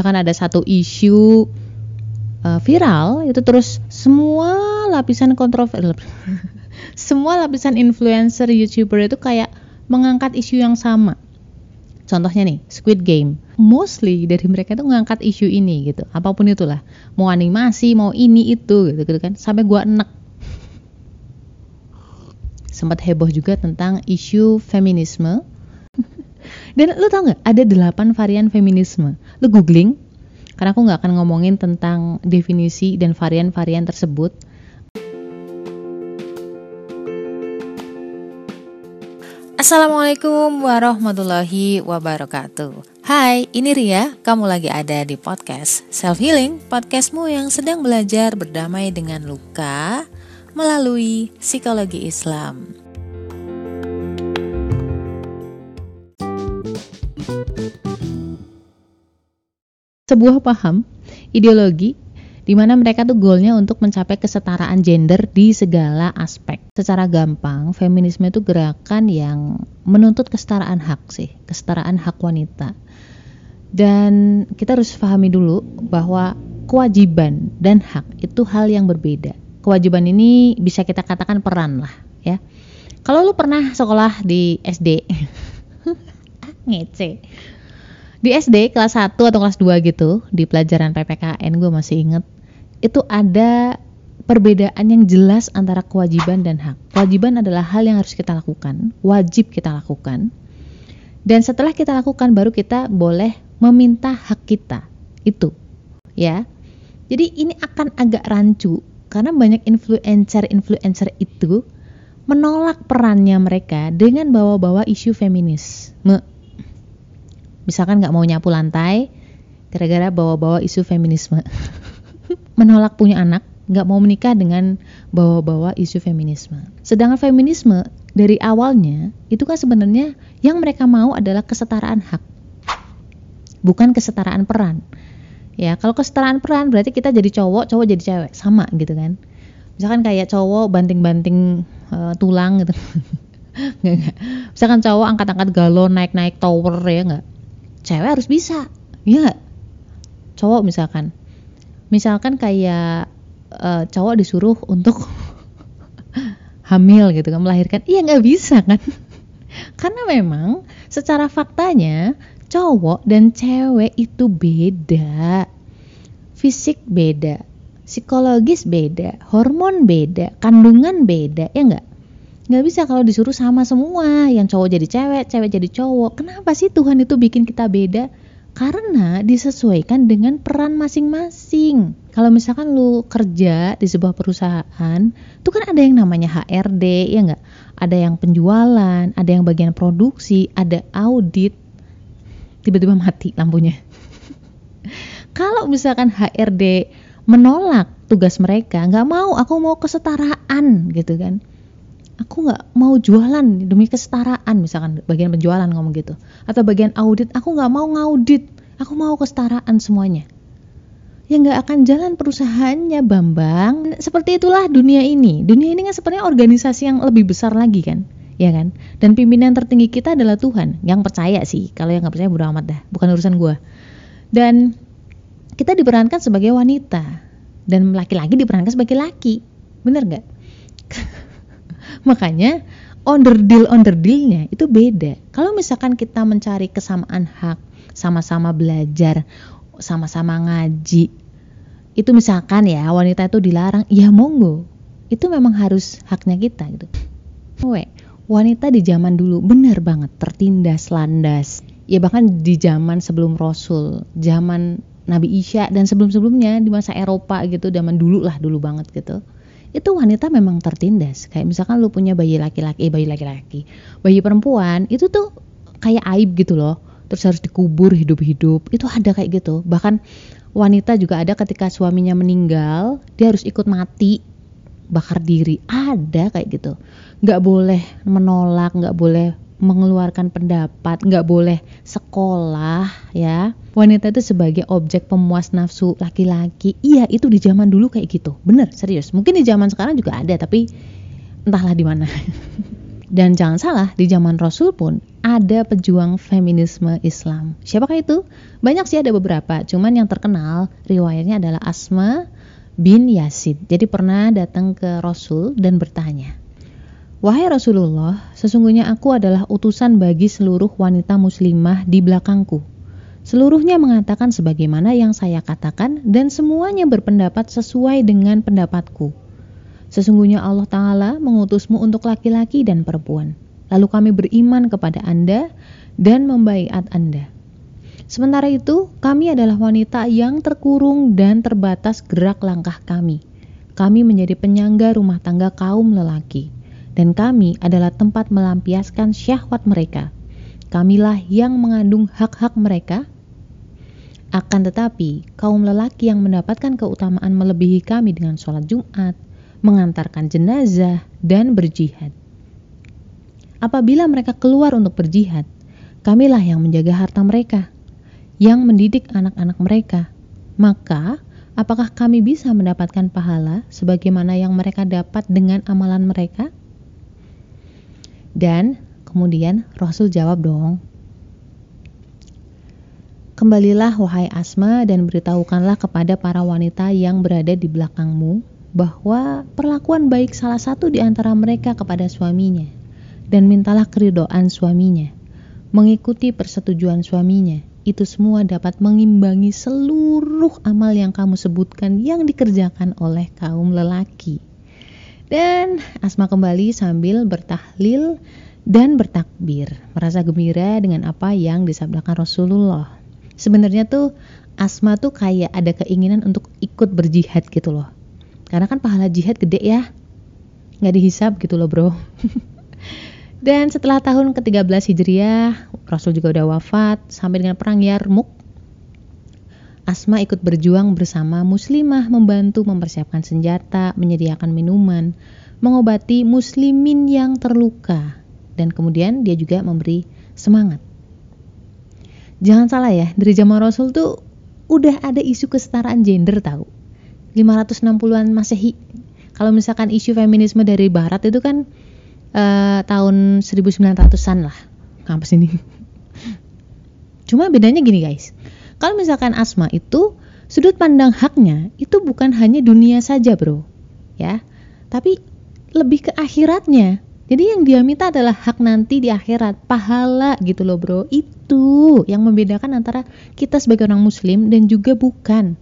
misalkan ada satu isu uh, viral itu terus semua lapisan kontroversi semua lapisan influencer youtuber itu kayak mengangkat isu yang sama. Contohnya nih Squid Game. Mostly dari mereka itu mengangkat isu ini gitu. Apa pun itulah. Mau animasi mau ini itu gitu, gitu kan. Sampai gua enek. Sempat heboh juga tentang isu feminisme. Dan lu tau nggak ada delapan varian feminisme lu googling karena aku nggak akan ngomongin tentang definisi dan varian-varian tersebut. Assalamualaikum warahmatullahi wabarakatuh. Hai, ini Ria. Kamu lagi ada di podcast Self Healing, podcastmu yang sedang belajar berdamai dengan luka melalui psikologi Islam. Sebuah paham ideologi di mana mereka tuh goalnya untuk mencapai kesetaraan gender di segala aspek. Secara gampang, feminisme itu gerakan yang menuntut kesetaraan hak sih, kesetaraan hak wanita. Dan kita harus pahami dulu bahwa kewajiban dan hak itu hal yang berbeda. Kewajiban ini bisa kita katakan peran lah, ya. Kalau lu pernah sekolah di SD, ngece di SD kelas 1 atau kelas 2 gitu di pelajaran PPKN gue masih inget itu ada perbedaan yang jelas antara kewajiban dan hak. Kewajiban adalah hal yang harus kita lakukan wajib kita lakukan. Dan setelah kita lakukan baru kita boleh meminta hak kita. Itu ya. Jadi ini akan agak rancu karena banyak influencer-influencer itu menolak perannya mereka dengan bawa-bawa isu feminisme misalkan nggak mau nyapu lantai gara-gara bawa-bawa isu feminisme. Menolak punya anak nggak mau menikah dengan bawa-bawa isu feminisme. Sedangkan feminisme dari awalnya itu kan sebenarnya yang mereka mau adalah kesetaraan hak bukan kesetaraan peran. Ya kalau kesetaraan peran berarti kita jadi cowok cowok jadi cewek. Sama gitu kan. Misalkan kayak cowok banting-banting uh, tulang gitu. Nggak, nggak. misalkan cowok angkat-angkat galon naik-naik tower ya nggak cewek harus bisa. Ya cowok misalkan. Misalkan kayak uh, cowok disuruh untuk hamil gitu kan melahirkan. Iya nggak bisa kan? Karena memang secara faktanya cowok dan cewek itu beda. Fisik beda psikologis beda hormon beda kandungan beda ya nggak nggak bisa kalau disuruh sama semua yang cowok jadi cewek cewek jadi cowok. Kenapa sih Tuhan itu bikin kita beda? Karena disesuaikan dengan peran masing-masing. Kalau misalkan lu kerja di sebuah perusahaan itu kan ada yang namanya HRD ya nggak? Ada yang penjualan ada yang bagian produksi ada audit. Tiba-tiba mati lampunya. Kalau misalkan HRD menolak tugas mereka nggak mau aku mau kesetaraan gitu kan aku nggak mau jualan demi kesetaraan misalkan bagian penjualan ngomong gitu. Atau bagian audit aku nggak mau ngaudit. Aku mau kesetaraan semuanya. Ya nggak akan jalan perusahaannya Bambang. Seperti itulah dunia ini. Dunia ini kan sebenarnya organisasi yang lebih besar lagi kan? Ya kan? Dan pimpinan tertinggi kita adalah Tuhan. Yang percaya sih. Kalau yang nggak percaya bodo amat dah. Bukan urusan gue dan kita diperankan sebagai wanita. Dan laki-laki diperankan sebagai laki. Bener nggak Makanya onderdil onderdilnya itu beda. Kalau misalkan kita mencari kesamaan hak, sama-sama belajar, sama-sama ngaji, itu misalkan ya wanita itu dilarang, ya monggo. Itu memang harus haknya kita gitu. We, wanita di zaman dulu benar banget tertindas, landas. Ya bahkan di zaman sebelum Rasul, zaman Nabi Isya dan sebelum-sebelumnya di masa Eropa gitu, zaman dulu lah dulu banget gitu itu wanita memang tertindas. Kayak misalkan lu punya bayi laki-laki eh bayi laki-laki bayi perempuan itu tuh kayak aib gitu loh. Terus harus dikubur hidup-hidup. Itu ada kayak gitu. Bahkan wanita juga ada ketika suaminya meninggal dia harus ikut mati bakar diri. Ada kayak gitu. Nggak boleh menolak nggak boleh mengeluarkan pendapat, nggak boleh sekolah ya. Wanita itu sebagai objek pemuas nafsu laki-laki. Iya, itu di zaman dulu kayak gitu. Bener, serius. Mungkin di zaman sekarang juga ada, tapi entahlah di mana. Dan jangan salah, di zaman Rasul pun ada pejuang feminisme Islam. Siapakah itu? Banyak sih ada beberapa, cuman yang terkenal riwayatnya adalah Asma bin Yasid. Jadi pernah datang ke Rasul dan bertanya, Wahai Rasulullah, sesungguhnya aku adalah utusan bagi seluruh wanita muslimah di belakangku. Seluruhnya mengatakan sebagaimana yang saya katakan dan semuanya berpendapat sesuai dengan pendapatku. Sesungguhnya Allah Ta'ala mengutusmu untuk laki-laki dan perempuan. Lalu kami beriman kepada Anda dan membaiat Anda. Sementara itu, kami adalah wanita yang terkurung dan terbatas gerak langkah kami. Kami menjadi penyangga rumah tangga kaum lelaki dan kami adalah tempat melampiaskan syahwat mereka. Kamilah yang mengandung hak-hak mereka. Akan tetapi, kaum lelaki yang mendapatkan keutamaan melebihi kami dengan sholat Jumat, mengantarkan jenazah, dan berjihad. Apabila mereka keluar untuk berjihad, kamilah yang menjaga harta mereka, yang mendidik anak-anak mereka. Maka, apakah kami bisa mendapatkan pahala sebagaimana yang mereka dapat dengan amalan mereka? Dan kemudian Rasul jawab dong, Kembalilah wahai Asma dan beritahukanlah kepada para wanita yang berada di belakangmu bahwa perlakuan baik salah satu di antara mereka kepada suaminya dan mintalah keridoan suaminya, mengikuti persetujuan suaminya. Itu semua dapat mengimbangi seluruh amal yang kamu sebutkan yang dikerjakan oleh kaum lelaki. Dan Asma kembali sambil bertahlil dan bertakbir, merasa gembira dengan apa yang disabdakan Rasulullah. Sebenarnya tuh Asma tuh kayak ada keinginan untuk ikut berjihad gitu loh. Karena kan pahala jihad gede ya. Nggak dihisap gitu loh bro. dan setelah tahun ke-13 Hijriah, Rasul juga udah wafat sampai dengan perang Yarmuk Asma ikut berjuang bersama muslimah membantu mempersiapkan senjata, menyediakan minuman, mengobati muslimin yang terluka, dan kemudian dia juga memberi semangat. Jangan salah ya, dari zaman Rasul tuh udah ada isu kesetaraan gender tahu. 560-an Masehi. Kalau misalkan isu feminisme dari barat itu kan uh, tahun 1900-an lah. Kampus ini. Cuma bedanya gini guys kalau misalkan asma itu sudut pandang haknya itu bukan hanya dunia saja, Bro. Ya. Tapi lebih ke akhiratnya. Jadi yang dia minta adalah hak nanti di akhirat, pahala gitu loh, Bro. Itu yang membedakan antara kita sebagai orang muslim dan juga bukan.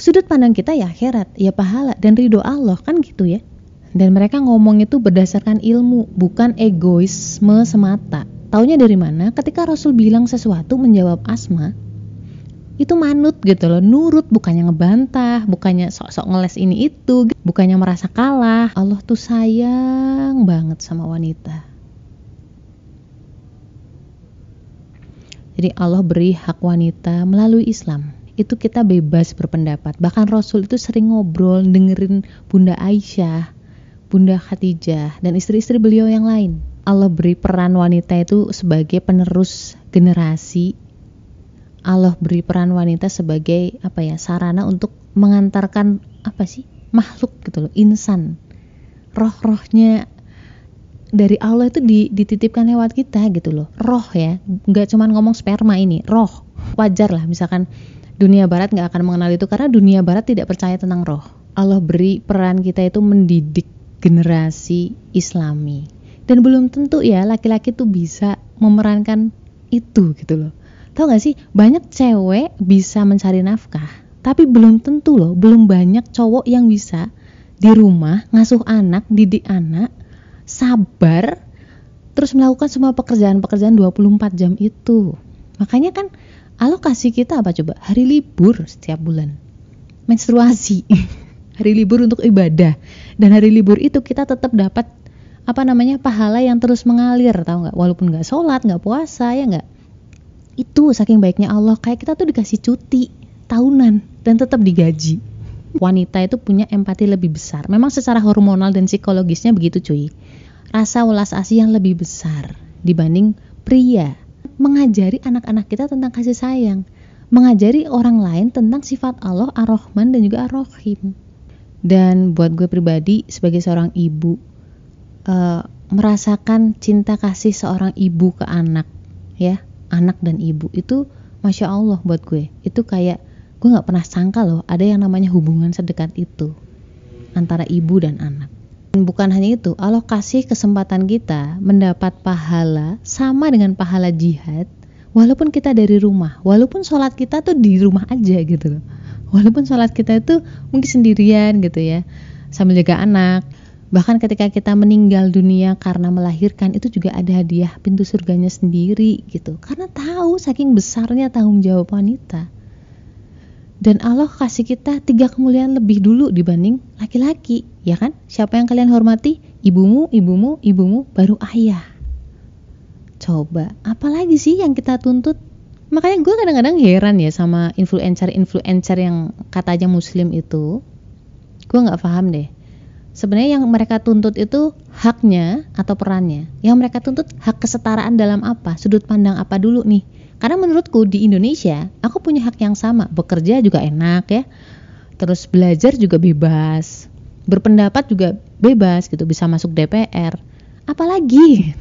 Sudut pandang kita ya akhirat, ya pahala dan ridho Allah kan gitu ya. Dan mereka ngomong itu berdasarkan ilmu, bukan egoisme semata. Taunya dari mana? Ketika Rasul bilang sesuatu menjawab Asma, itu manut gitu loh nurut bukannya ngebantah bukannya sok-sok ngeles ini itu bukannya merasa kalah. Allah tuh sayang banget sama wanita. Jadi Allah beri hak wanita melalui Islam. Itu kita bebas berpendapat. Bahkan Rasul itu sering ngobrol dengerin Bunda Aisyah Bunda Khadijah dan istri-istri beliau yang lain. Allah beri peran wanita itu sebagai penerus generasi Allah beri peran wanita sebagai apa ya sarana untuk mengantarkan apa sih makhluk gitu loh insan. Roh-rohnya dari Allah itu dititipkan lewat kita gitu loh. Roh ya nggak cuma ngomong sperma ini roh. Wajar lah misalkan dunia barat nggak akan mengenal itu karena dunia barat tidak percaya tentang roh. Allah beri peran kita itu mendidik generasi islami. Dan belum tentu ya laki-laki tuh bisa memerankan itu gitu loh Tahu gak sih, banyak cewek bisa mencari nafkah, tapi belum tentu loh, belum banyak cowok yang bisa di rumah ngasuh anak, didik anak, sabar, terus melakukan semua pekerjaan-pekerjaan 24 jam itu. Makanya kan alokasi kita apa coba? Hari libur setiap bulan. Menstruasi. hari libur untuk ibadah. Dan hari libur itu kita tetap dapat apa namanya pahala yang terus mengalir tahu nggak walaupun nggak sholat nggak puasa ya nggak itu saking baiknya Allah. Kayak kita tuh dikasih cuti tahunan dan tetap digaji. Wanita itu punya empati lebih besar. Memang secara hormonal dan psikologisnya begitu cuy. Rasa welas asih yang lebih besar dibanding pria. Mengajari anak-anak kita tentang kasih sayang. Mengajari orang lain tentang sifat Allah ar-Rahman dan juga ar-Rahim. Dan buat gue pribadi sebagai seorang ibu uh, merasakan cinta kasih seorang ibu ke anak ya anak dan ibu itu masya Allah buat gue. Itu kayak gue nggak pernah sangka loh ada yang namanya hubungan sedekat itu antara ibu dan anak. Dan bukan hanya itu Allah kasih kesempatan kita mendapat pahala sama dengan pahala jihad walaupun kita dari rumah walaupun sholat kita tuh di rumah aja gitu loh. Walaupun sholat kita itu mungkin sendirian gitu ya sambil jaga anak bahkan ketika kita meninggal dunia karena melahirkan itu juga ada hadiah pintu surganya sendiri gitu. Karena tahu saking besarnya tanggung jawab wanita. Dan Allah kasih kita tiga kemuliaan lebih dulu dibanding laki-laki ya kan? Siapa yang kalian hormati? Ibumu ibumu ibumu baru ayah. Coba apalagi sih yang kita tuntut? Makanya gue kadang-kadang heran ya sama influencer-influencer yang kata aja muslim itu. Gue nggak paham deh sebenarnya yang mereka tuntut itu haknya atau perannya? Yang mereka tuntut hak kesetaraan dalam apa? Sudut pandang apa dulu nih? Karena menurutku di Indonesia aku punya hak yang sama. Bekerja juga enak ya. Terus belajar juga bebas. Berpendapat juga bebas gitu. Bisa masuk DPR apalagi?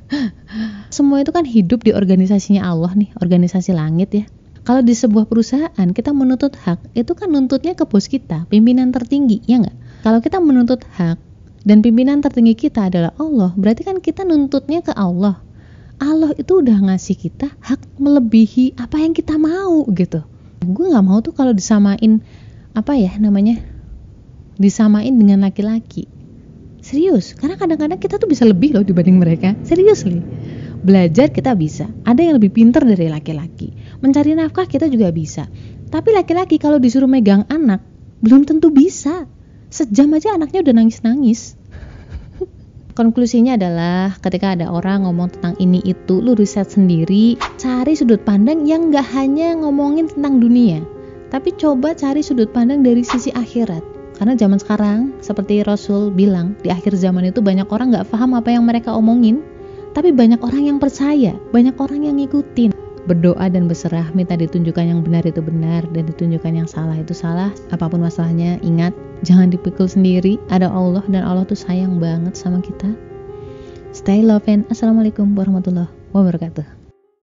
Semua itu kan hidup di organisasinya Allah nih, organisasi langit ya. Kalau di sebuah perusahaan kita menuntut hak, itu kan nuntutnya ke bos kita, pimpinan tertinggi, ya nggak? Kalau kita menuntut hak dan pimpinan tertinggi kita adalah Allah, berarti kan kita nuntutnya ke Allah. Allah itu udah ngasih kita hak melebihi apa yang kita mau gitu. Gue nggak mau tuh kalau disamain apa ya namanya, disamain dengan laki-laki Serius, karena kadang-kadang kita tuh bisa lebih loh dibanding mereka. Serius nih. Belajar kita bisa. Ada yang lebih pintar dari laki-laki. Mencari nafkah kita juga bisa. Tapi laki-laki kalau disuruh megang anak, belum tentu bisa. Sejam aja anaknya udah nangis-nangis. Konklusinya adalah ketika ada orang ngomong tentang ini itu, lu riset sendiri, cari sudut pandang yang gak hanya ngomongin tentang dunia, tapi coba cari sudut pandang dari sisi akhirat karena zaman sekarang, seperti Rasul bilang, di akhir zaman itu banyak orang nggak paham apa yang mereka omongin, tapi banyak orang yang percaya, banyak orang yang ngikutin. Berdoa dan berserah, minta ditunjukkan yang benar itu benar dan ditunjukkan yang salah itu salah. Apa pun masalahnya, ingat jangan dipikul sendiri. Ada Allah dan Allah tuh sayang banget sama kita. Stay love and assalamualaikum warahmatullahi wabarakatuh.